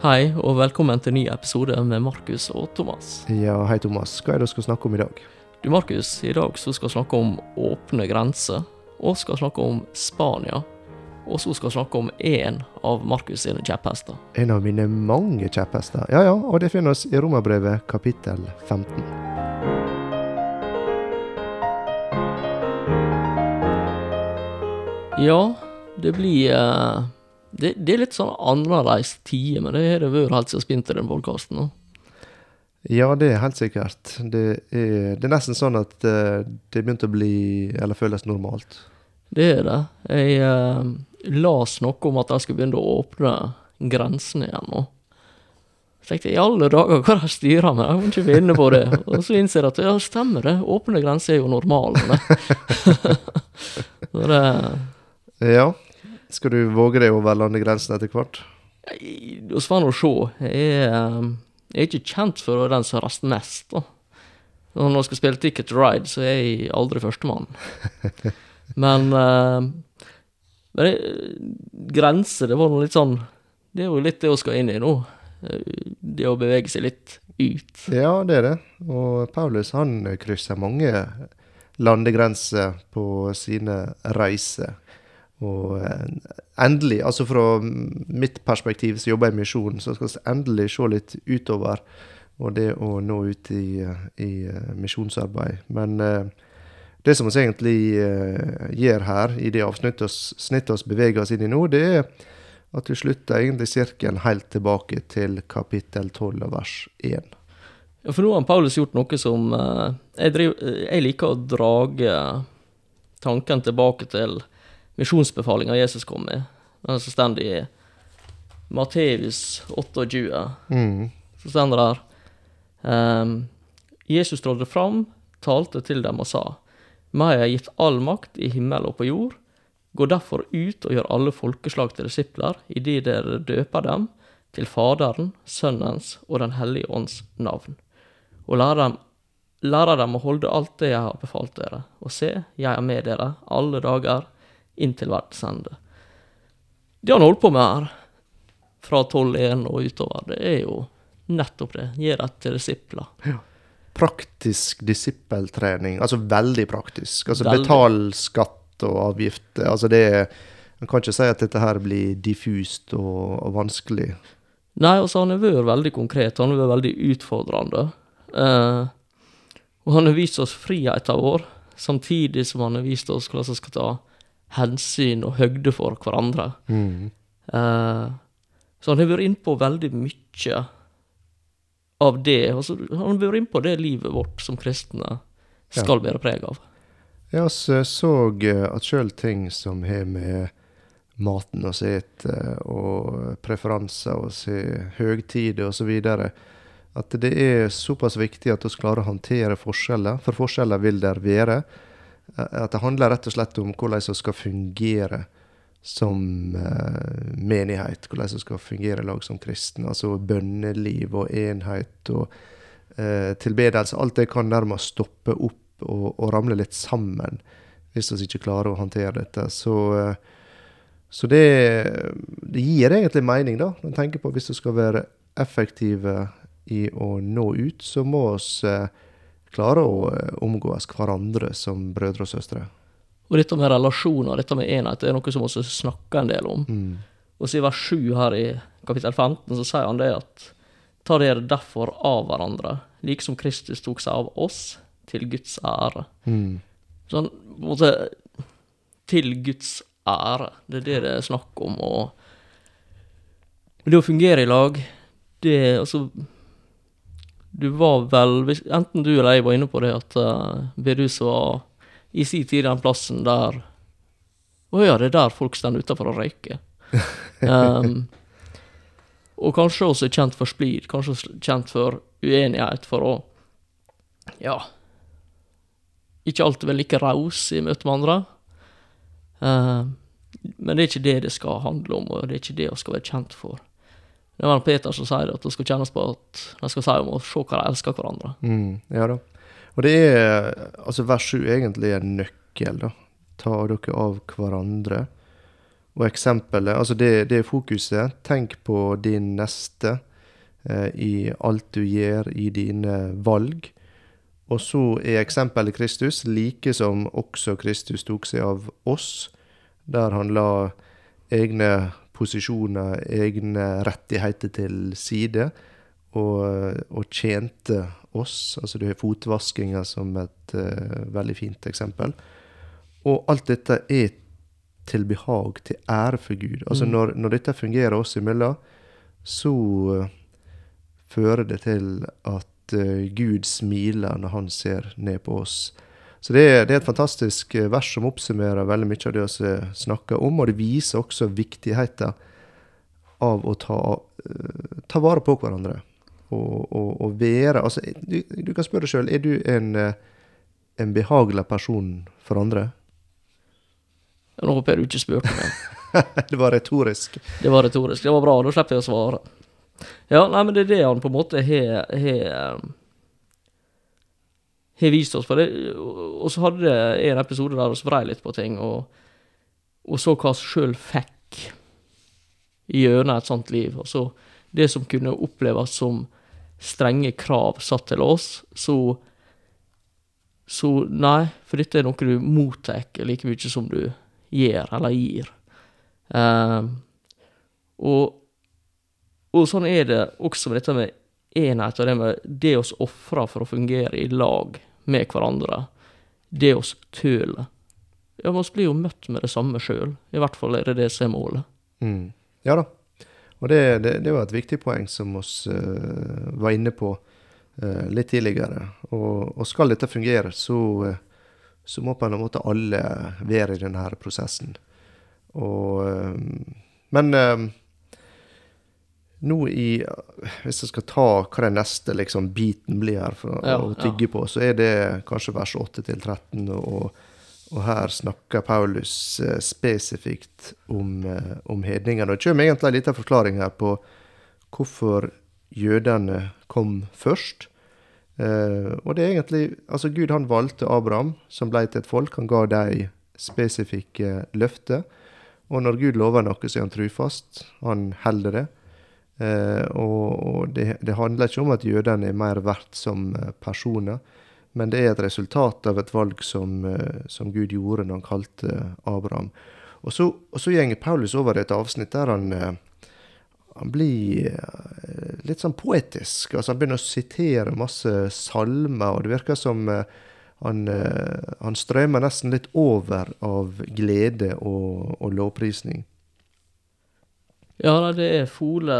Hei, og velkommen til en ny episode med Markus og Thomas. Ja, hei Thomas. Hva er det du skal snakke om i dag? Du, Markus, i dag så skal vi snakke om åpne grenser, og skal snakke om Spania. Og så skal vi snakke om én av Markus sine kjepphester. En av mine mange kjepphester. Ja ja, og det finner oss i Romerbrevet kapittel 15. Ja, det blir eh, det, det er litt sånn annerledes tider, men det har det vært helt siden Spinter den podkasten. Ja, det er helt sikkert. Det er, det er nesten sånn at eh, det begynte å bli, eller føles normalt. Det er det. Jeg uh, las noe om at de skulle begynne å åpne grensene igjen nå. Så tenkte jeg i alle dager hva de styrer med, jeg må ikke vinne på det. Og så innser jeg at ja, stemmer det, åpne grenser er jo normalen, så det Ja. Skal du våge deg over landegrensene etter hvert? Vi får nå se. Jeg er, eh, jeg er ikke kjent for å være den som raster mest, da. Når jeg skal spille Ticket to Ride, så er jeg aldri førstemann. Men uh, men grenser, det var nå litt sånn Det er jo litt det vi skal inn i nå. Det å bevege seg litt ut. Ja, det er det. Og Paulus han krysser mange landegrenser på sine reiser. Og eh, endelig, altså fra mitt perspektiv som jobber i misjonen, så skal vi endelig se litt utover og det å nå ut i, i uh, misjonsarbeid. Men det som vi egentlig gjør her, i det avsnittet vi beveger oss inn i nå, det er at vi slutter egentlig sirkelen helt tilbake til kapittel 12 vers 1. Ja, for nå har Paulus gjort noe som jeg, driver, jeg liker å drage tanken tilbake til misjonsbefalinga Jesus kom med. Den som står i Matteus 28. Mm. Så står det der um, Jesus trådte fram, talte til dem og sa:" Meg har gitt all makt i himmel og på jord. Gå derfor ut og gjør alle folkeslag til disipler, idet dere døper dem til Faderen, Sønnens og Den hellige ånds navn, og lærer dem, lærer dem å holde alt det jeg har befalt dere. Og se, jeg er med dere alle dager inntil verdens ende. Det han holder på med her, fra 12.1 og utover, det er jo nettopp det. Gi rett til disipler. Ja. Praktisk disippeltrening. Altså veldig praktisk. Altså veldig. betal skatt og avgifter. Altså det er Man kan ikke si at dette her blir diffust og, og vanskelig. Nei, altså han har vært veldig konkret. Han har vært veldig utfordrende. Eh, og han har vist oss friheten vår, samtidig som han har vist oss hvordan vi skal ta hensyn og høgde for hverandre. Mm. Uh, så han har vært innpå veldig mye av det. Altså, han har vært innpå det livet vårt som kristne skal ja. bære preg av. Ja, så så eh, at sjøl ting som har med maten å ete, og preferanser og høgtider osv. At det er såpass viktig at vi klarer å håndtere forskjeller, for forskjeller vil der være. Eh, at det handler rett og slett om hvordan vi skal fungere som uh, menighet. Hvordan vi skal fungere i lag som kristne. Altså bønneliv og enhet og uh, tilbedelse. Alt det kan nærmest stoppe opp og, og, ramle litt sammen hvis vi ikke klarer å håndtere dette. Så, uh, så det, det, gir egentlig mening, da. Man tenker på Hvis vi skal være effektive i å nå ut, så må vi klarer å eh, omgås hverandre som brødre og søstre. Og dette med relasjoner, dette med enhet, det er noe som vi snakker en del om. Mm. Og så i vers 7 her i kapittel 15 så sier han det at ta dere derfor av hverandre, like som Kristus tok seg av oss, til Guds ære. Mm. Sånn på en måte Til Guds ære. Det er det det er snakk om. Og det å fungere i lag, det altså du var vel Enten du eller jeg var inne på det, at uh, bedehus var i sin tid den plassen der Å ja, det er der folk står utafor og røyker. um, og kanskje også kjent for splid, kanskje kjent for uenighet, for å Ja Ikke alltid være like raus i møte med andre. Uh, men det er ikke det det skal handle om, og det er ikke det vi skal være kjent for. Det var Peter som sier at det skal kjennes på at de skal si om å se hva de elsker hverandre. Mm, ja da. Og det er altså vers 7 egentlig en nøkkel, da. Ta dere av hverandre og eksempelet, altså det, det er fokuset. Tenk på din neste eh, i alt du gjør, i dine valg. Og så er eksempelet Kristus, like som også Kristus tok seg av oss, der han la egne posisjoner, egne rettigheter til side, og, og tjente oss. Altså du har fotvaskinga som et uh, veldig fint eksempel. Og alt dette er til behag, til ære for Gud. Altså Mm. når, når dette fungerer oss imellom, så uh, fører det til at uh, Gud smiler når han ser ned på oss. Så det er, det er et fantastisk uh, vers som oppsummerer veldig mye av det vi snakker om, og det viser også viktigheten av å ta, uh, ta vare på hverandre. Og, og, og være Altså, du, du kan spørre deg sjøl, er du en, uh, en behagelig person for andre? Nå håper jeg du ikke spurte meg. det var retorisk. Det var retorisk. Det var bra, da slipper jeg å svare. Ja, nei, men det er det han på en måte har har, vist oss. For det, og så hadde det en episode der vi vrei litt på ting, og, og så hva vi sjøl fikk gjennom et sånt liv. Og så det som kunne oppleves som strenge krav satt til oss, så så nei, for dette er noe du mottar like mye som du gjør eller gir. Um, og, og sånn er det også med dette med enhet og det med det oss ofrer for å fungere i lag med hverandre. Det oss tøler. Ja, vi blir jo møtt med det samme sjøl. I hvert fall er det det som er målet. Mm. Ja da. Og det, det, det var et viktig poeng som vi uh, var inne på uh, litt tidligere. Og, og skal dette fungere, så, uh, så må på en måte alle være i denne prosessen. Og, men nå i Hvis jeg skal ta hva den neste liksom, biten blir her for Ja, å tygge på, så er det kanskje vers 8 til 13. og og her snakker Paulus eh, spesifikt om, eh, om hedningene. Det kommer egentlig en liten forklaring her på hvorfor jødene kom først. Eh, og det er egentlig Altså, Gud han valgte Abraham, som ble til et folk. Han ga dem spesifikke løfter. Og når Gud lover noe, så er han trufast. Han holder det. Eh, og og det, det handler ikke om at jødene er mer verdt som eh, personer. Men det er et resultat av et valg som, eh, som Gud gjorde når han kalte Abraham. Og så, og så gjenger Paulus over i et avsnitt der han, han blir litt sånn poetisk. Altså Han begynner å sitere masse salmer, og det virker som han, han strømmer nesten litt over av glede og, og lovprisning. Ja, det er fole,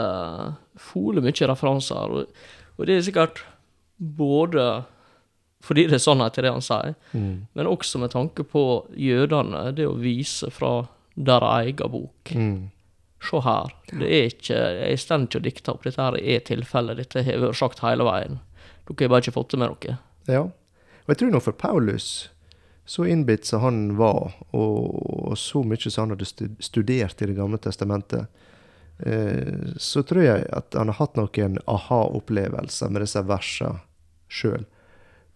fole mye referanser, og, og det er sikkert både fordi det er sannhet i det han sier, men også med tanke på jødene, det å vise fra deres egen bok. Mm. Se her, det er ikke, jeg står ikke og dikter opp, dette her er tilfellet, dette har vært sagt hele veien. Dere har bare ikke fått det med dere. Ja. Og jeg tror nå for Paulus, så innbitt som han var, og, og så mye som han hadde studert i Det gamle testamentet, så tror jeg at han har hatt noen aha-opplevelser med disse versene sjøl.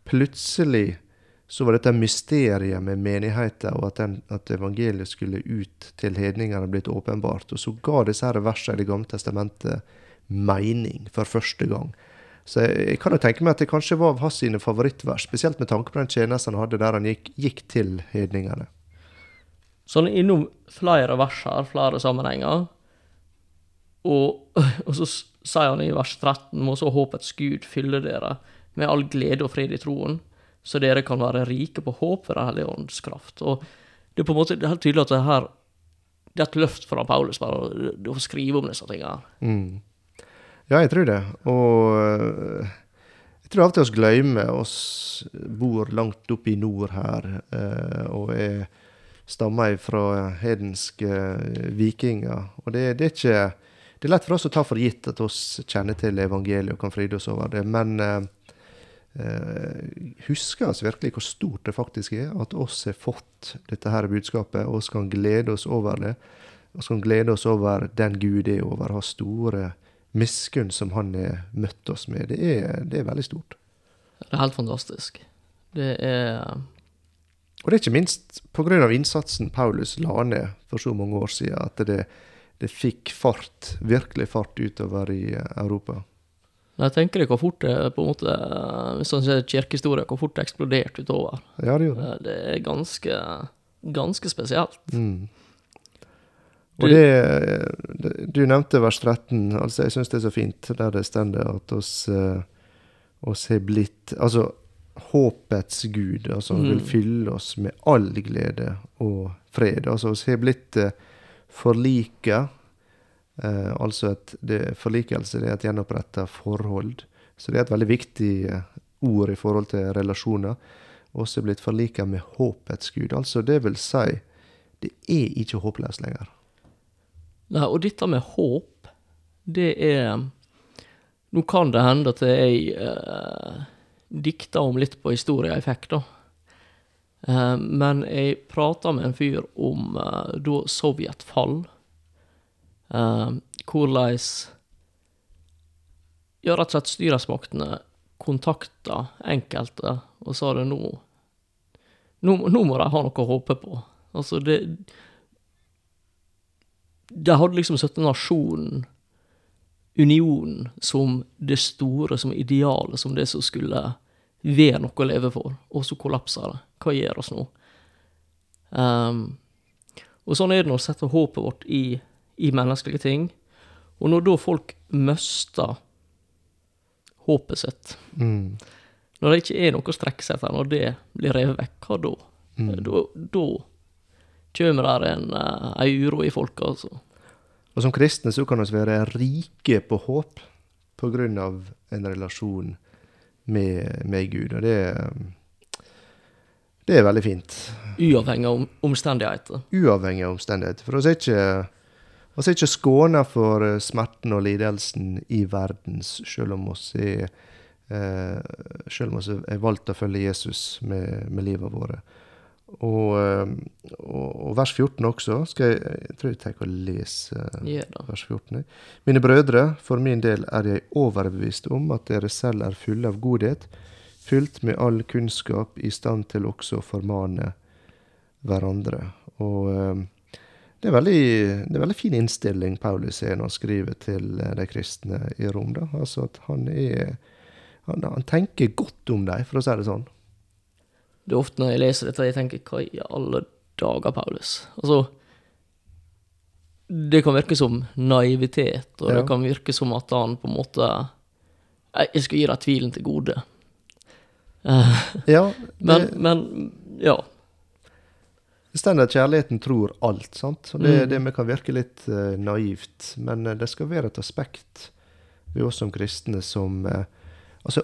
Plutselig så var dette mysteriet med menigheten, og at, den, at evangeliet skulle ut til hedningene, blitt åpenbart. Og så ga disse her versene i Det gamle testamentet mening for første gang. Så jeg, jeg kan jo tenke meg at det kanskje var hans sine favorittvers, spesielt med tanke på den tjenesten han hadde der han gikk, gikk til hedningene. Så han er innom flere vers her, flere sammenhenger. Og, og så sier han i vers 13, må så håpets Gud fylle dere med all glede og fred i troen, så dere kan være rike på håp ved Den hellige ånds kraft. Og det er på en måte helt tydelig at det her det er et løft fra Paulus bare å, skrive om disse tingene. Mm. Ja, jeg tror det. Og øh, jeg tror av og til vi glemmer oss bor langt oppe i nord her, øh, og er stammer fra hedenske øh, vikinger. Og det, det er ikke Det er lett for oss å ta for gitt at oss kjenner til evangeliet og kan fryde oss over det, men øh, øh, husker oss virkelig hvor stort det faktisk er at oss har fått dette her budskapet, og oss kan glede oss over det. Så kan glede oss over den Gud er, over å ha store miskunn som han har møtt oss med. Det er, det er veldig stort. Det er helt fantastisk. Det er Og det er ikke minst pga. innsatsen Paulus la ned for så mange år siden, at det, det fikk fart, virkelig fart utover i eh, Europa. Jeg tenker deg hvor fort det på en måte, sånn kirkehistorie, hvor fort det eksploderte utover. Ja, det gjorde det. Eh, Det er ganske, ganske spesielt. Mm. Og det, det Du nevnte vers 13. altså Jeg syns det er så fint der det står at oss, eh, oss har blitt Altså, håpets Gud altså Mm. vil fylle oss med all glede og fred. Altså, oss har blitt eh, forlika. Eh, altså et det, Forlikelse det er et gjenoppretta forhold. Så det er et veldig viktig eh, ord i forhold til relasjoner. Er blitt forlika med håpets Gud. Altså, det vil si, det er ikke håpløst lenger. Nei, og dette med håp, det er Nå kan det hende at jeg eh, dikter om litt på historien jeg fikk, da. Eh, men jeg prata med en fyr om eh, da Sovjet fall. Eh, hvordan Ja, rett og slett styresmaktene kontakta enkelte og sa det nå Nå, nå må de ha noe å håpe på. Altså, det de hadde liksom satt nasjonen, unionen, som det store, som idealet, som det som skulle være noe å leve for. Og så kollapser det. Hva gjør oss nå? Um, og sånn er det når vi setter håpet vårt i, i menneskelige ting. Og når da folk mister håpet sitt, Mm. når det ikke er noe å strekke seg etter, når det blir revet vekk, hva da? Mm. Da, da kommer det en, en uro i folket, altså. Og som kristne så kan vi være rike på håp på grunn av en relasjon med, med Gud. Og det, det er veldig fint. Uavhengig av om, omstendigheter. Uavhengig av omstendigheter. For oss er ikke, oss er ikke skåna for eh, smerten og lidelsen i verdens, selv om oss er eh, selv om vi er valgt å følge Jesus med, med livet vårt. Og, eh, og, og vers 14 også. Skal jeg, jeg tror jeg tar og leser Gjør vers 14. Mine brødre, for min del er jeg overbevist om at dere selv er fulle av godhet, fylt med all kunnskap, i stand til også å formane hverandre. Og eh, det er veldig, det er veldig fin innstilling Paulus er når han skriver til eh, de kristne i Rom. da. Altså at han er han, han tenker godt om dem, for å si det sånn. Det er ofte når jeg leser dette, jeg tenker hva i alle dager, Paulus? Altså Det kan virke som naivitet, og Ja. det kan virke som at han på en måte Jeg skal gi deg tvilen til gode. Eh, Ja, men, det, men Ja. Det står at kjærligheten tror alt, sant? Og det, Mm. det vi kan virke litt uh, naivt, men eh, det skal være et aspekt ved oss som kristne som uh, Altså,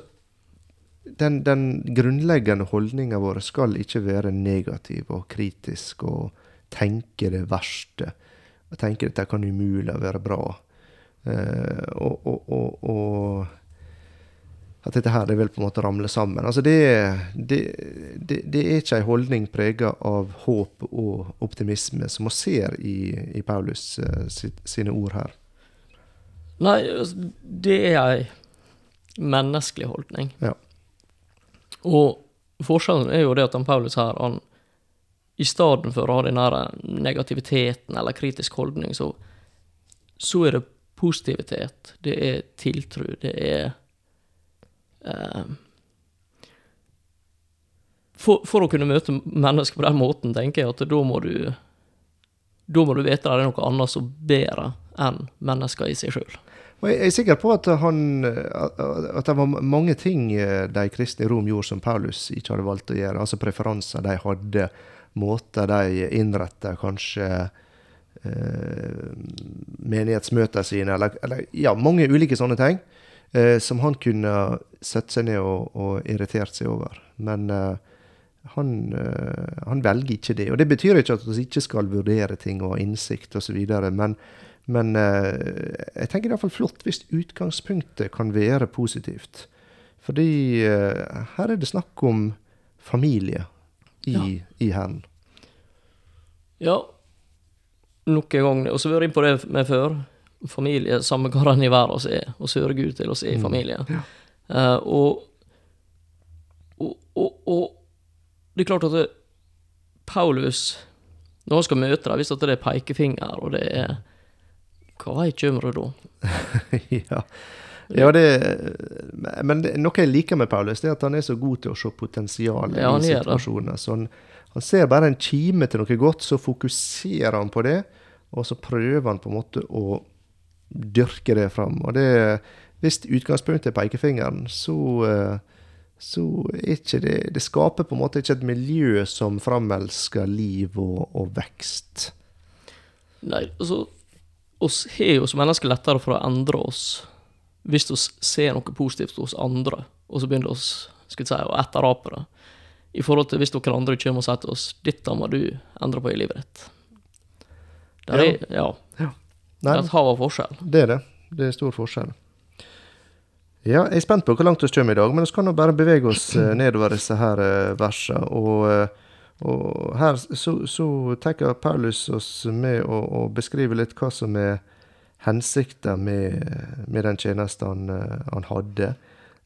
den, den grunnleggende holdninga vår skal ikke være negativ og kritisk og tenke det verste. Og tenke at dette kan umulig være bra. Uh, og, og, og, og at dette her det vil på en måte ramle sammen. Altså det, det, det, det er ikke en holdning prega av håp og optimisme, som vi ser i, i Paulus uh, sitt, sine ord her. Nei, altså, det er ei menneskelig holdning. Ja. Og forskjellen er jo det at han Paulus her, han i stedet for å ha den negativiteten eller kritisk holdning, så, så er det positivitet. Det er tiltro. Det er eh, for, for å kunne møte mennesker på den måten, tenker jeg at da må du Da må du vite at det er noe annet som bedre enn mennesker i seg sjøl. Og jeg er sikker på at, han, at det var mange ting eh, de kristne i Rom gjorde som Paulus ikke hadde valgt å gjøre. Altså preferanser de hadde, måter de innretta kanskje eh, menighetsmøtene sine, eller, eller ja, mange ulike sånne ting. Eh, som han kunne sette seg ned og, og irritert seg over. Men eh, han, eh, han velger ikke det. Og det betyr ikke at vi ikke skal vurdere ting og ha innsikt osv., men men eh, jeg tenker det er iallfall flott hvis utgangspunktet kan være positivt. Fordi eh, her er det snakk om familie i, Ja. i Hæren. Ja, nok en gang. Og så vært inn på det med før. Familie, samme den i verden vi er, og sørge Gud til oss er i Mm. familie. Eh, og, og, og, og det er klart at det, Paulus, når han skal møte dem, hvis det er pekefinger, og det er Hva er du da? ja. ja, det Men det, noe jeg liker med Paulus, det er at han er så god til å se potensialet Ja, i situasjoner. Så han, han ser bare en kime til noe godt, så fokuserer han på det, og så prøver han på en måte å dyrke det fram. Og det Hvis utgangspunktet er pekefingeren, så eh, så ikke det Det skaper på en måte ikke et miljø som framelsker liv og, og vekst. Nei, altså oss har jo som mennesker lettere for å endre oss hvis vi ser noe positivt hos andre, og så begynner vi si, å etterape det. I forhold til hvis noen andre kommer og sier til oss 'Dette må du endre på i livet ditt'. Der Ja. er, ja, det Nei, er et hav av forskjell. det er det. Det er stor forskjell. Ja, jeg er spent på hvor langt vi kommer i dag, men vi kan nå bare bevege oss eh, nedover disse her eh, versene. Og, eh, og her så, så tenker Paulus oss med å, å beskrive litt hva som er hensikta med, med den tjenesten han, eh, han hadde.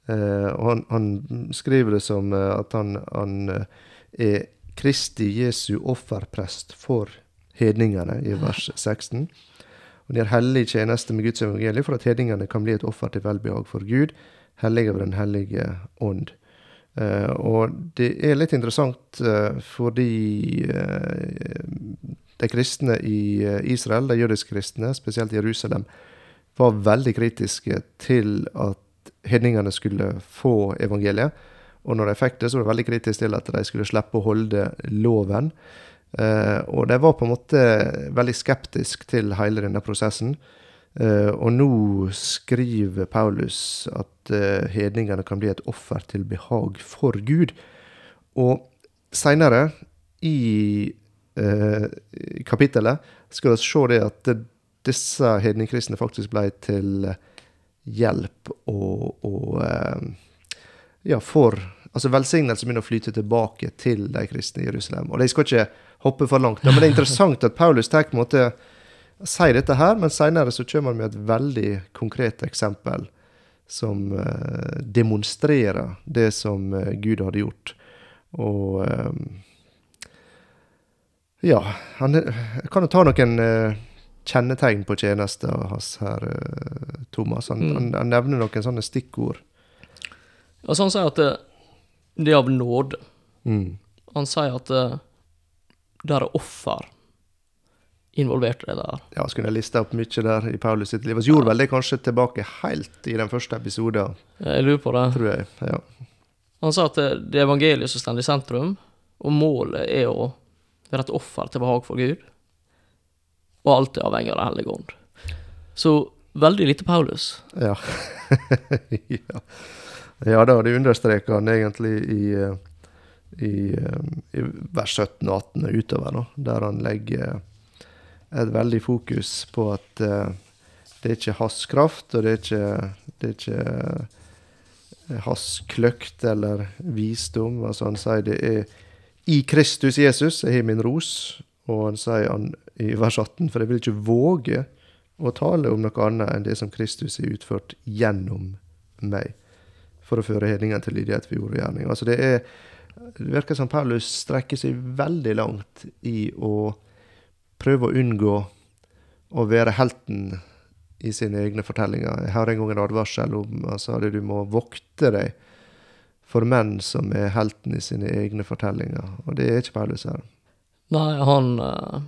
Eh, og han, han skriver det som eh, at han, han er Kristi Jesu offerprest for hedningene, i vers 16. Og de er hellig tjeneste med Guds evangelie for at hedningene kan bli et offer til velbehag for Gud, hellige ved Den hellige ånd. Eh, og det er litt interessant eh, fordi eh, de kristne i Israel, de jødiske kristne, spesielt i Jerusalem, var veldig kritiske til at hedningene skulle få evangeliet. Og når de fikk det, så var de veldig kritiske til at de skulle slippe å holde loven. Og de var på en måte veldig skeptisk til hele denne prosessen. Eh, og nå skriver Paulus at eh, hedningene kan bli et offer til behag for Gud. Og seinere i eh, kapittelet skal vi se det at disse hedningkristne faktisk ble til hjelp og, og ja, for Altså velsignelse begynner å flyte tilbake til de kristne i Jerusalem. Og de skal ikke hoppe for langt. Men det er interessant at Paulus tar på en måte sier dette her, men seinere så kommer han med et veldig konkret eksempel som eh, demonstrerer det som eh, Gud hadde gjort. Og eh, ja, han jeg kan jo ta noen kjennetegn på tjenesten hans her, Thomas. Han, Mm. han, nevner noen sånne stikkord. Altså han sier at det, er av nåde. Mm. Han sier at det, er offer involvert i det der. Ja, skulle jeg lista opp mye der i Paulus sitt liv. Vi gjorde vel det kanskje tilbake helt i den første episoden, Jeg lurer på det. tror jeg. Ja. Han sa at det, er evangeliet som står i sentrum, og målet er å være et offer til behag for Gud. Og alt er avhengig av Den hellige ånd. Så veldig lite Paulus. Ja. ja. ja da, det understreker han egentlig i, eh, i, eh, i vers 17 og 18 utover, da, der han legger et veldig fokus på at eh, det er ikke hans kraft, og det er ikke, det er ikke eh, hans kløkt eller visdom. Altså han sier det er i Kristus Jesus jeg har min ros, og han sier han i vers 18, for jeg vil ikke våge å tale om noe annet enn det som Kristus har utført gjennom meg, for å føre hedningene til lydighet ved ord og gjerning. Altså det, er, det virker som Paulus strekker seg veldig langt i å prøve å unngå å være helten i sine egne fortellinger. Jeg har en gang en advarsel om altså, at du må vokte deg for menn som er helten i sine egne fortellinger, og det er ikke Paulus her. Nei, han eh,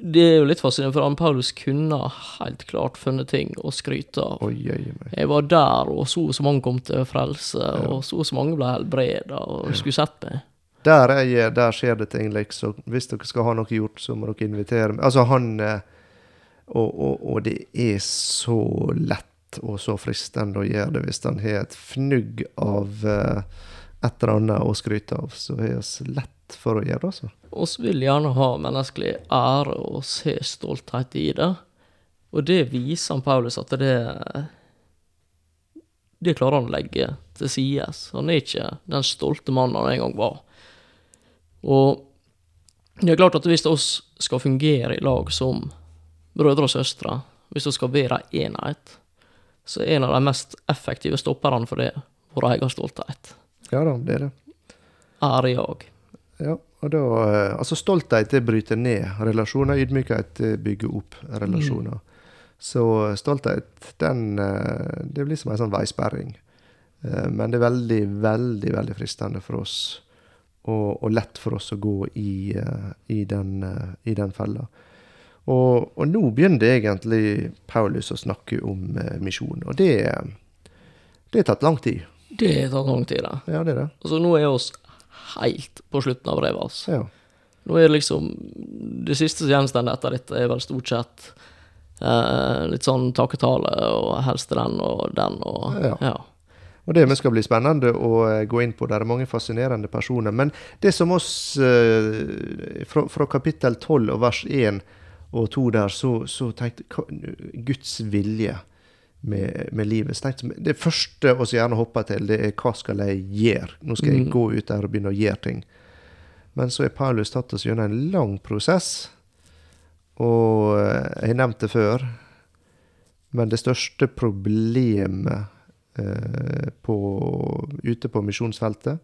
det- er jo litt fascinerende, for han Paulus kunne helt klart funnet ting å skryte av. Oi, oi, oi. Jeg var der, og så og så mange kom til frelse, og så og så mange ble helbreda, og skulle sett meg. Der, er jeg, der skjer det ting, liksom. Hvis dere skal ha noe gjort, så må dere invitere meg. Altså, han eh, og, og, og det er så lett og så fristende å gjøre det hvis han har et fnugg av eh, et eller annet å skryte av. Så er det lett for å gjøre det, altså. Vi vil gjerne ha menneskelig ære og se stolthet i det. Og det viser han Paulus at det Det klarer han å legge til sides. Han er ikke den stolte mannen han en gang var. Og det er klart at hvis oss skal fungere i lag som brødre og søstre, hvis vi skal være en enhet, så er en av de mest effektive stopperne for det vår egen stolthet. Ja da, det er det. Ærejag. Ja, og da, eh, altså Stolthet det bryter ned relasjoner, ydmykhet bygger opp relasjoner. Så stolthet den, eh, det blir som en sånn veisperring. Eh, Men det er veldig, veldig veldig fristende for oss, og, og lett for oss å gå i, eh, i, den, eh, i den fella. Og, og nå begynner egentlig Paulus å snakke om misjon, og det, det har tatt lang tid. Det har tatt lang tid, da. Ja, det er det. Altså, nå er oss helt på slutten av brevet hans. Ja. Nå er det liksom Det siste som gjenstår etter dette, er vel stort sett eh, litt sånn takketale og helst den og den og Ja. ja. Og det skal bli spennende å eh, gå inn på. Det er mange fascinerende personer. Men det som oss eh, fra, fra kapittel 12 og vers 1 og 2 der, så, så tenkte Guds vilje med, med livet. Tenkte, det første vi gjerne hopper til, det er hva skal jeg gjøre? Nå skal jeg Mm. gå ut der og begynne å gjøre ting. Men så er Paulus tatt oss gjennom en lang prosess. Og eh, jeg har nevnt det før, men det største problemet på, ute på misjonsfeltet,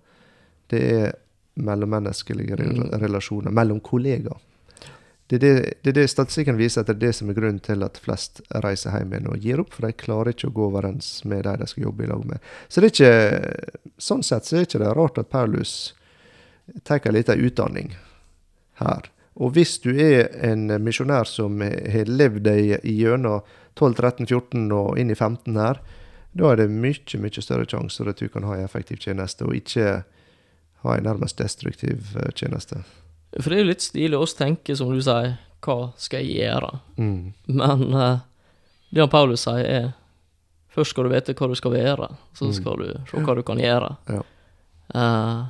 det er mellommenneskelige Mm. relasjoner, mellom kollegaer. Det er det, det er det statistikken viser at det er det som er grunnen til at flest reiser hjem igjen og gir opp, for de klarer ikke å gå overens med de de skal jobbe i lag med. Så det er ikke, sånn sett så er det ikke rart at Paulus tar en liten utdanning her. Og hvis du er en misjonær som har levd deg gjennom 12, 13, 14 og inn i 15 her, da er det mye, mye større sjanse for at du kan ha en effektiv tjeneste, og ikke ha en nærmest destruktiv eh, tjeneste. For det er jo litt stilig oss tenke, som du sier, hva skal jeg gjøre? Mm. Men uh, det han Paulus sier, er først skal du vite hva du skal være, så Mm. skal du se hva du kan gjøre. Ja. Uh,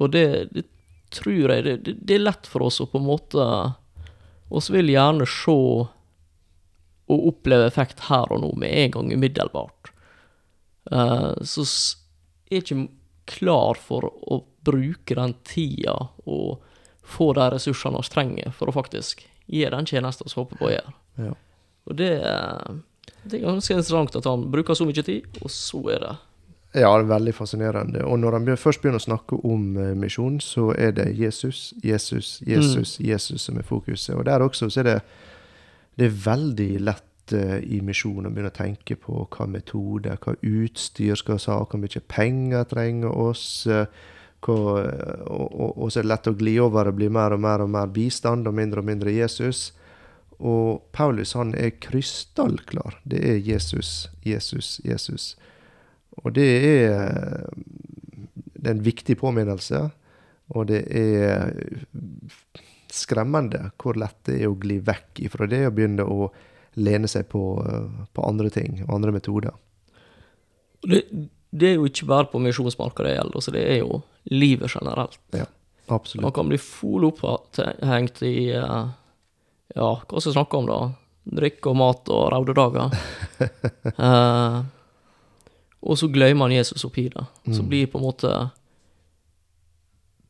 og det, det tror jeg det, det, det er lett for oss å på en måte oss vil gjerne se og oppleve effekt her og nå med en gang umiddelbart. Eh, så er ikke klar for å bruke den tida og få de ressursene vi trenger for å faktisk gi den tjenesten vi håper på å gjøre. Ja. Og det, er- det er ganske interessant at han bruker så mye tid, og så er det Ja, det er veldig fascinerende. Og når han først begynner å snakke om eh, misjon, så er det Jesus, Jesus, Jesus, Jesus som er fokuset. Og der også så er det, det er veldig lett eh, i misjon og begynne å tenke på hva metode, hva utstyr skal vi ha, hvor mye penger trenger oss. eh, Hva, og, og, og så er det lett å gli over og bli mer og mer og mer bistand og mindre og mindre Jesus. Og Paulus han er krystallklar. Det er Jesus, Jesus, Jesus. Og det er, det er en viktig påminnelse, og det er skremmende hvor lett det er å gli vekk ifra det og begynne å lene seg på, på andre ting og andre metoder. Det, det er jo ikke bare på misjonsmarka det gjelder, så det er jo livet generelt. Ja, Absolutt. Man kan bli full opphengt i eh, Ja, hva skal vi snakke om, da? Drikke og mat og raude dager. uh, og så glemmer man Jesus oppi det. Så blir blir på en måte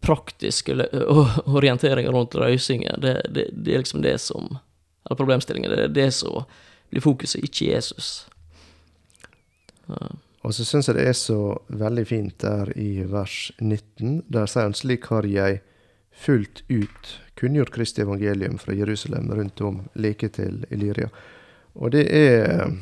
praktiske orienteringer rundt røysinger, det, det, det er liksom det som Eller problemstillinger. det er det som blir fokuset, ikke Jesus. Og så syns jeg det er så veldig fint der i vers 19. Der sier han slik har jeg fullt ut kunngjort Kristi evangelium fra Jerusalem rundt om like til Illyria. Og det er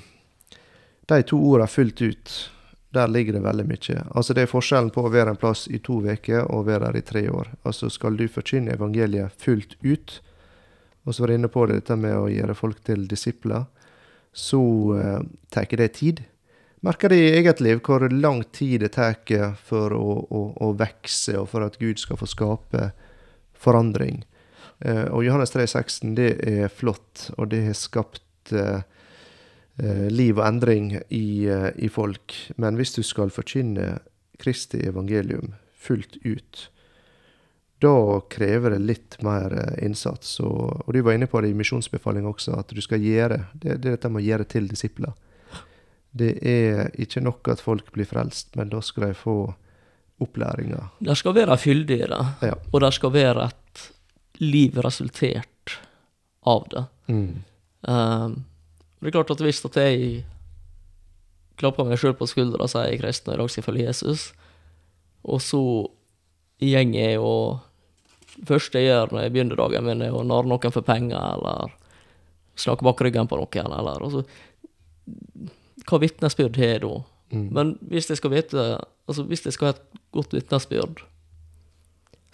De to ordene 'fullt ut', der ligger det veldig mye. Altså Det er forskjellen på å være en plass i to uker og være der i tre år. Altså Skal du forkynne evangeliet fullt ut, og så var jeg inne på det, dette med å gjøre folk til disipler, så uh, tar det tid. Merker det i eget liv hvor lang tid det tar for å, å, å vokse, og for at Gud skal få skape forandring. Eh, og Johannes 3,16, det er flott, og det har skapt eh, eh, liv og endring i, eh, i folk. Men hvis du skal forkynne Kristi evangelium fullt ut, da krever det litt mer eh, innsats. Og, og du var inne på det i misjonsbefaling også, at du skal gjøre det, det er dette med å gjøre til disipler. Det er ikke nok at folk blir frelst, men da skal de få opplæringa. Det skal være fyldig i det, Ja. og det skal være et liv resultert av det. Mm. Um, det er klart at hvis at jeg klapper meg sjøl på skuldra og sier jeg er kristen og i dag skal følge Jesus, og så går er jo første jeg gjør når jeg begynner dagen min, er å narre noen for penger, eller snakke bak ryggen på noen, eller altså, Hva vitnesbyrd har jeg da? Mm. Men hvis jeg skal vite Altså, hvis jeg skal ha et godt vitnesbyrd,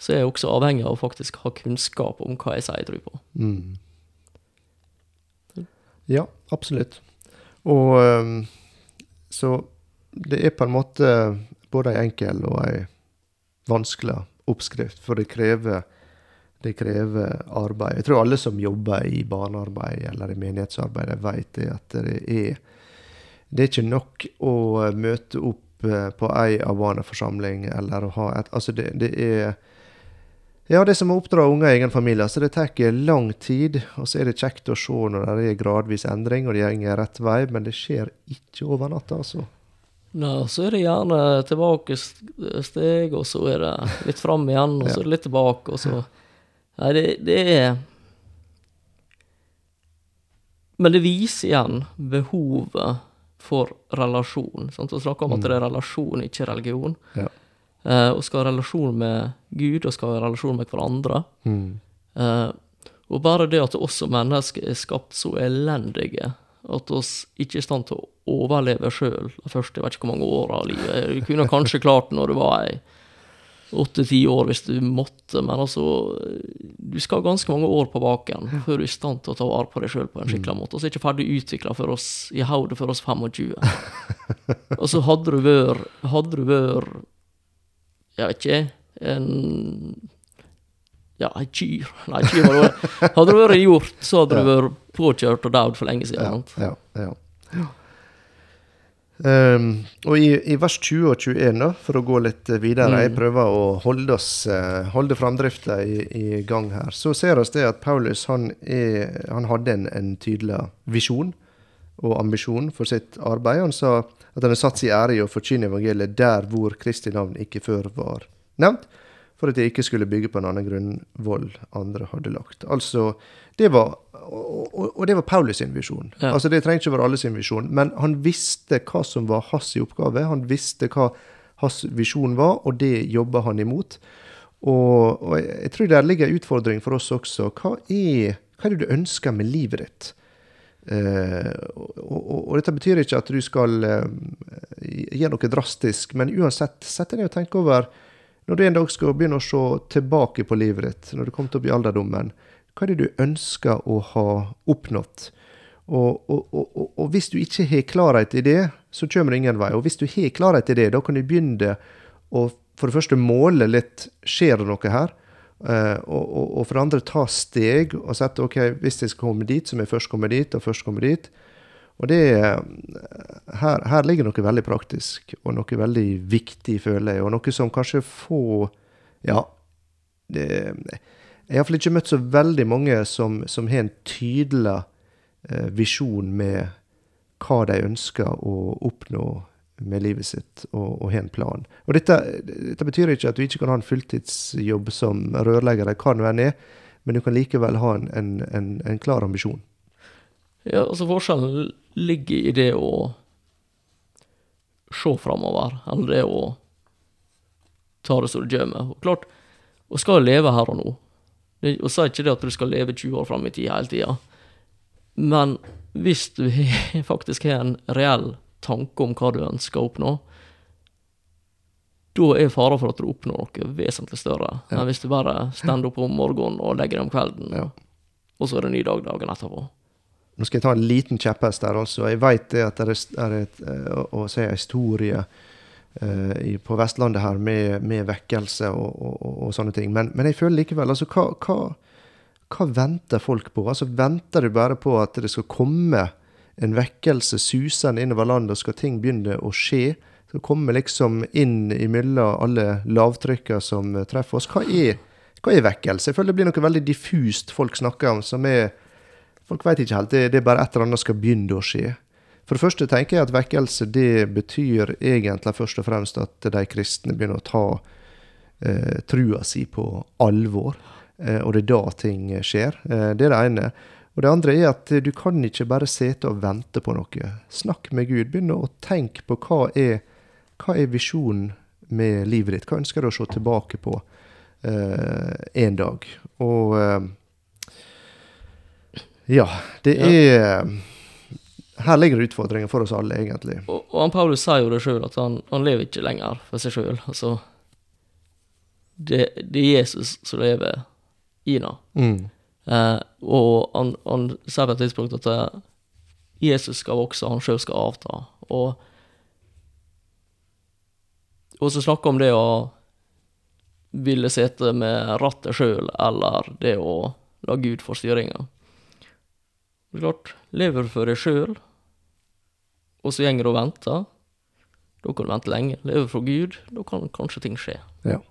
så er jeg også avhengig av å faktisk ha kunnskap om hva jeg sier jeg tror på. Mm. Ja, absolutt. Og ehm, så det er på en måte både ei enkel og ei vanskelig oppskrift, for det krever, det krever arbeid. Jeg tror alle som jobber i barnearbeid eller i menighetsarbeid, vet det at det er det er ikke nok å møte opp eh, på ei Awana-forsamling eller å ha et Altså, det, det er ja, det er som å oppdra unger i egen familie. Så det tar lang tid. Og så er det kjekt å se når det er gradvis endring, og det går rett vei, men det skjer ikke over natta, altså. Nei, så er det gjerne tilbake steg, og så er det litt fram igjen, og så er det litt tilbake, og så Nei, det, det er Men det viser igjen behovet for relasjon. Sant? Vi snakker om at det er relasjon, ikke religion. Ja. Eh, og skal ha relasjon med Gud, og skal ha relasjon med hverandre. Mm. Eh, og bare det at oss som mennesker er skapt så elendige at oss ikke er i stand til å overleve sjøl de første jeg vet ikke hvor mange åra av livet. Du kunne kanskje klart det når du var ei åtte-ti år hvis du måtte, men altså Du skal ganske mange år på baken før du er i stand til å ta vare på deg sjøl på en skikkelig måte. Og så er ikke ferdig utvikla i hodet for oss 25. Og så hadde du vært Hadde du vært Jeg vet ikke en ja, ei kyr. Nei, kyr var det. Hadde det vært gjort, så hadde du vært påkjørt og dødd for lenge siden. Ja, ja, ja. Um, og i, i vers 20 og 21, da, for å gå litt videre, jeg prøver å holde oss eh, holde framdrifta i, i gang her, så ser vi det at Paulus han, er, han hadde en, en tydelig visjon og ambisjon for sitt arbeid. Han sa at han hadde satt sin ære i å forkynne evangeliet der hvor Kristi navn ikke før var nevnt, for at jeg ikke skulle bygge på en annen grunnvoll andre hadde lagt. Altså, det var, og, og, og det var Paulus sin visjon. Ja. Altså, det trenger ikke være alle sin visjon, men han visste hva som var hans oppgave. Han visste hva hans visjon var, og det jobba han imot. Og, og jeg tror der ligger en utfordring for oss også. Hva er, hva er det du ønsker med livet ditt? Uh, og, og dette betyr ikke at du skal uh, gjøre noe drastisk, men uansett, sett deg ned og tenk over når du en dag skal begynne å se tilbake på livet ditt, når du kommer til opp i alderdommen, hva er det du ønsker å ha oppnådd? Og, og, og, og, hvis du ikke har klarhet i det, så kommer det ingen vei. Og hvis du har klarhet i det, da kan du begynne å for det første måle litt skjer det noe her. Eh, og for det andre ta steg og sette ok, hvis jeg skal komme dit, så må jeg først komme dit, og først komme dit. Og det er- her, her ligger noe veldig praktisk, og noe veldig viktig, føler jeg. Og noe som kanskje få Ja, det, jeg har iallfall ikke møtt så veldig mange som, som har en tydelig eh, visjon med hva de ønsker å oppnå med livet sitt, og, og har en plan. Og dette, dette betyr ikke at du ikke kan ha en fulltidsjobb som rørlegger, eller hva det nå enn er, men du kan likevel ha en, en, en, en klar ambisjon. Ja, altså Forskjellen ligger i det å se framover, eller det å ta det som det kommer. Og klart, og skal leve her og nå. Og sier ikke det at du skal leve 20 år fram i tid hele tida, men hvis du faktisk har en reell tanke om hva du ønsker å oppnå, da er faren for at du oppnår noe vesentlig større Ja. enn hvis du bare stender opp om morgenen og legger deg om kvelden, Ja. og så er det en ny dag dagen etterpå. Nå skal jeg ta en liten kjepphest der, altså. Jeg det at det er, et, eh, å, si historie uh, i, på Vestlandet her med, med vekkelse og, og, og, og sånne ting. Men, men jeg føler likevel altså, hva, hva, hva venter folk på? Altså, Venter du bare på at det skal komme en vekkelse susende innover landet, og skal ting begynne å skje? Skal komme liksom inn imellom alle lavtrykkene som treffer oss? Hva er, hva er vekkelse? Jeg føler det blir noe veldig diffust folk snakker om, som er Folk vet ikke helt. Det, det er bare et eller annet skal begynne å skje. For det første tenker jeg at vekkelse det betyr egentlig først og fremst at de kristne begynner å ta eh, trua si på alvor. Eh, og det er da ting skjer. Eh, det er det ene. Og det andre er at du kan ikke bare sitte og vente på noe. Snakk med Gud. Begynn å tenke på hva er, hva er visjonen med livet ditt. Hva ønsker du å se tilbake på? en dag. Og eh, ja, det er Her ligger utfordringen for oss alle, egentlig. Og, og han Paulus sier jo det sjøl, at han, han lever ikke lenger for seg sjøl. Altså, det, det er Jesus som lever i ham. Mm. Eh, og han, han sier på et tidspunkt at eh, Jesus skal vokse, han sjøl skal avta. Og, og så snakker om det å ville sitte med rattet sjøl, eller det å la Gud få styringa. Klart, lever for deg sjøl, og så gjenger og venter, da kan du vente lenge. Lever for Gud, da kan kanskje ting skje. Ja.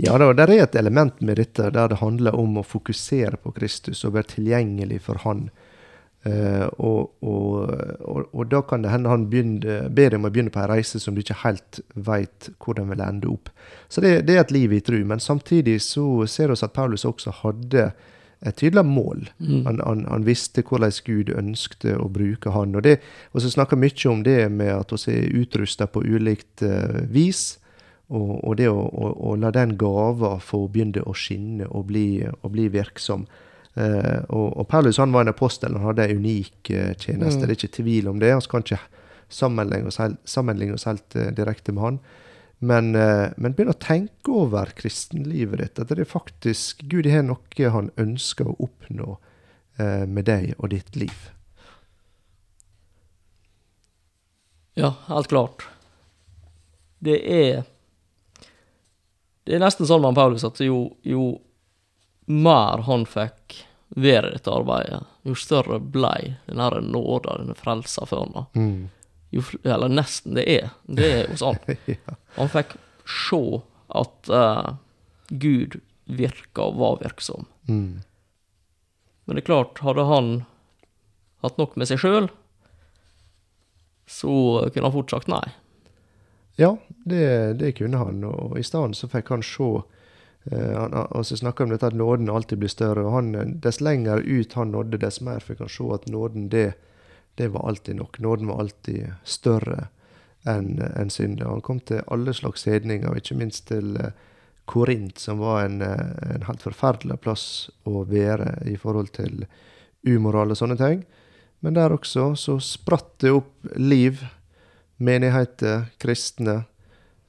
Ja det er et element med dette der det handler om å fokusere på Kristus og være tilgjengelig for Han. Uh, og, og, og, og da kan det hende han begynner, ber deg om å begynne på en reise som du ikke helt veit hvordan vil ende opp. Så det, det er et liv i tru. Men samtidig så ser vi at Paulus også hadde et tydelig mål. Han, han, han visste hvordan Gud ønskte å bruke han. Og, det, og så snakker mye om det med at vi er utrusta på ulikt uh, vis. Og, og det å, å, å la den gava få begynne å skinne og bli, og bli virksom. Uh, og, og Paulus han var en apostel, han hadde en unik uh, tjeneste. Mm. Det er ikke tvil om det. Vi kan ikke sammenligne oss helt, sammenligne oss helt direkte med han. Men, eh, men begynn å tenke over kristenlivet ditt. At det er faktisk Gud har noe han ønsker å oppnå eh, med deg og ditt liv. Ja, helt klart. Det er Det er nesten sånn med Paulus at jo, jo mer han fikk være i dette arbeidet, jo større blei denne nåda, denne frelsa for ham. Mm. Jo, eller nesten det er. Det er hos han. Han fikk se at uh, Gud virka og var virksom. Mm. Men det er klart, hadde han hatt nok med seg sjøl, så kunne han fort sagt nei. Ja, det, det kunne han, og i stedet så fikk han se eh, han, Og så snakker om dette at nåden alltid blir større, og han, eh, dess lenger ut han nådde, dess mer fikk han se at nåden, det, det var alltid nok. Nåden var alltid større enn en synden. Han kom til alle slags hedninger, ikke minst til eh, Korint, som var en, eh, en helt forferdelig plass å være i forhold til umoral og sånne ting. Men der også så spratt det opp liv, menigheter, kristne.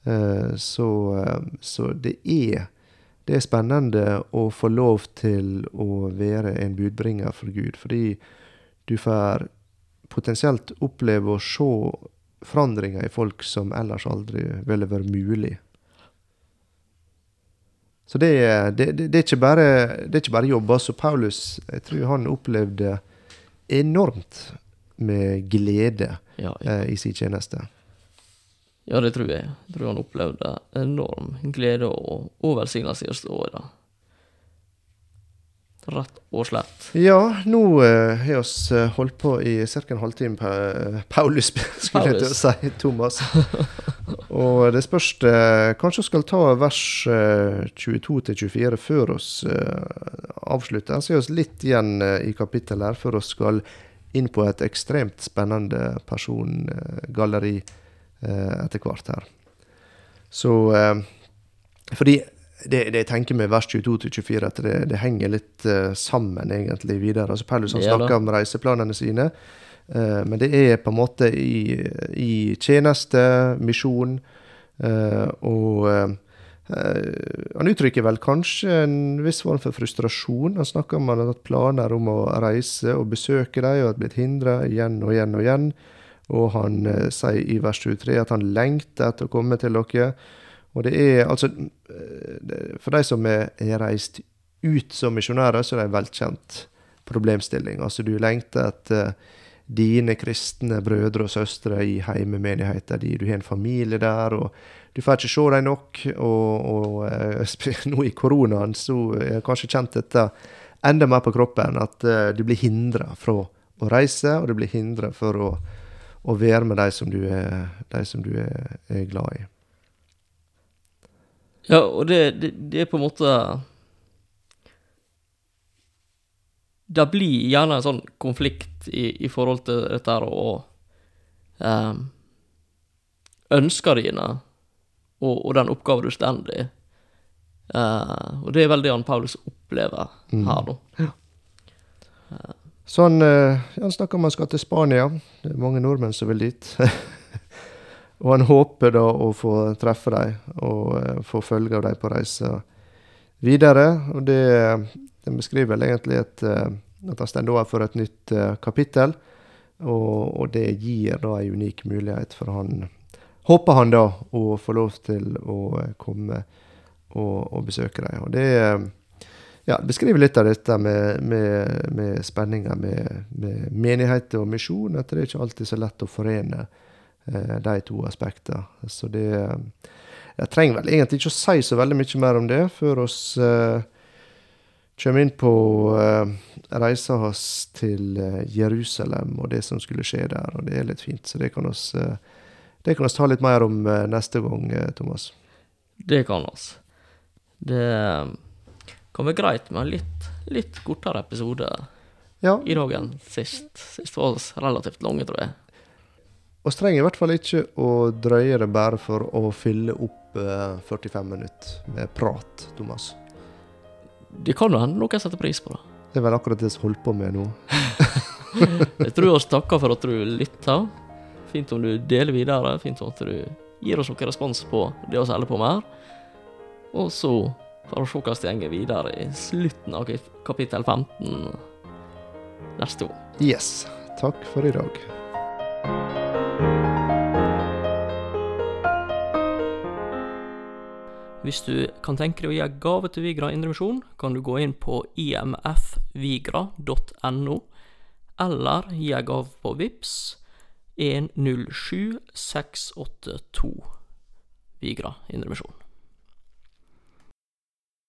Eh, Så, så det er det er spennende å få lov til å være en budbringer for Gud, fordi du får potensielt oppleve å se forandringer i folk som ellers aldri ville vært mulig. Så det, det, det, det, er ikke bare, det er ikke bare jobb. Så Paulus jeg tror han opplevde enormt med glede Ja, ja. eh, i sin tjeneste. Ja, det tror jeg. Jeg tror han opplevde enorm glede og, oversignelse i å stå i det. Rett og slett. Ja, nå eh, har vi eh, holdt på i ca. en halvtime på eh, Paulus, skulle jeg til å si. Thomas. Og det spørs eh, Kanskje vi skal ta vers eh, 22-24 før vi avslutter. Så er vi litt igjen i kapittelet her før vi skal inn på et ekstremt spennende persongalleri etter hvert her. Så Fordi det, det jeg tenker med vers 22-24, at det, det henger litt uh, sammen egentlig videre. Altså Paulus han er snakker om reiseplanene sine, uh, men det er på en måte i, i tjeneste, misjon, uh, og han uttrykker vel kanskje en viss form for frustrasjon. Han snakker om at han har hatt planer om å reise og besøke dem, og har blitt hindra igjen og igjen og igjen. Og han sier i vers 23 at han lengter etter å komme til dere. Og det er altså eh, For de som er reist ut som misjonærer, så er det en velkjent problemstilling. Altså du lengter etter dine kristne brødre og søstre i heimemenigheten din. Du har en familie der, og du får ikke se dem nok. Og, og eh, nå i koronaen så har jeg kanskje kjent dette enda mer på kroppen, at eh, du blir hindra fra å reise, og du blir hindra for å, å være med de som du er, de som du er, er glad i. Ja, og det, det, det er på en måte Det blir gjerne en sånn konflikt i, i forhold til dette her og um, Ønsker dine og, og den oppgaven du står i, Uh, og det er vel det han Paulus opplever her, da. Så han, eh, han snakker om han skal til Spania. Det er mange nordmenn som vil dit. og han håper da å få treffe dem og eh, få følge av dem på reisa videre. Og det, det beskriver vel egentlig et, eh, at han står overfor et nytt eh, kapittel. Og, og det gir da en unik mulighet for han, håper han da, å få lov til å komme og, og besøke dem. Og det ja, beskriver litt av dette med, med, med spenninga med, med menighet og misjon. At det er ikke alltid så lett å forene de to aspektene. Så det Jeg trenger vel egentlig ikke å si så veldig mye mer om det før oss eh, kommer inn på eh, reisa hans til eh, Jerusalem og det som skulle skje der. Og det er litt fint, så det kan oss, eh, det kan oss ta litt mer om eh, neste gang, eh, Thomas. Det kan oss. Det kan være greit med en litt, litt kortere episode Ja, i dag enn sist. Sist var oss relativt lange, tror jeg. Oss trenger i hvert fall ikke å drøye det bare for å fylle opp eh, 45 minutter med prat, Thomas. Det kan jo hende noen setter pris på det. Det er vel akkurat det vi holder på med nå. Jeg tror vi takker for at du lytter. Fint om du deler videre. Fint om at du gir oss noen respons på det vi holder på med her. Og så får vi se hvordan det går videre i slutten av kapittel 15 neste år. Yes. Takk for i dag. Hvis du kan tenke deg å gi gave til Vigra Indremisjon, kan du gå inn på imfvigra.no, eller gi gave på VIPS 107682 Vigra Indremisjon.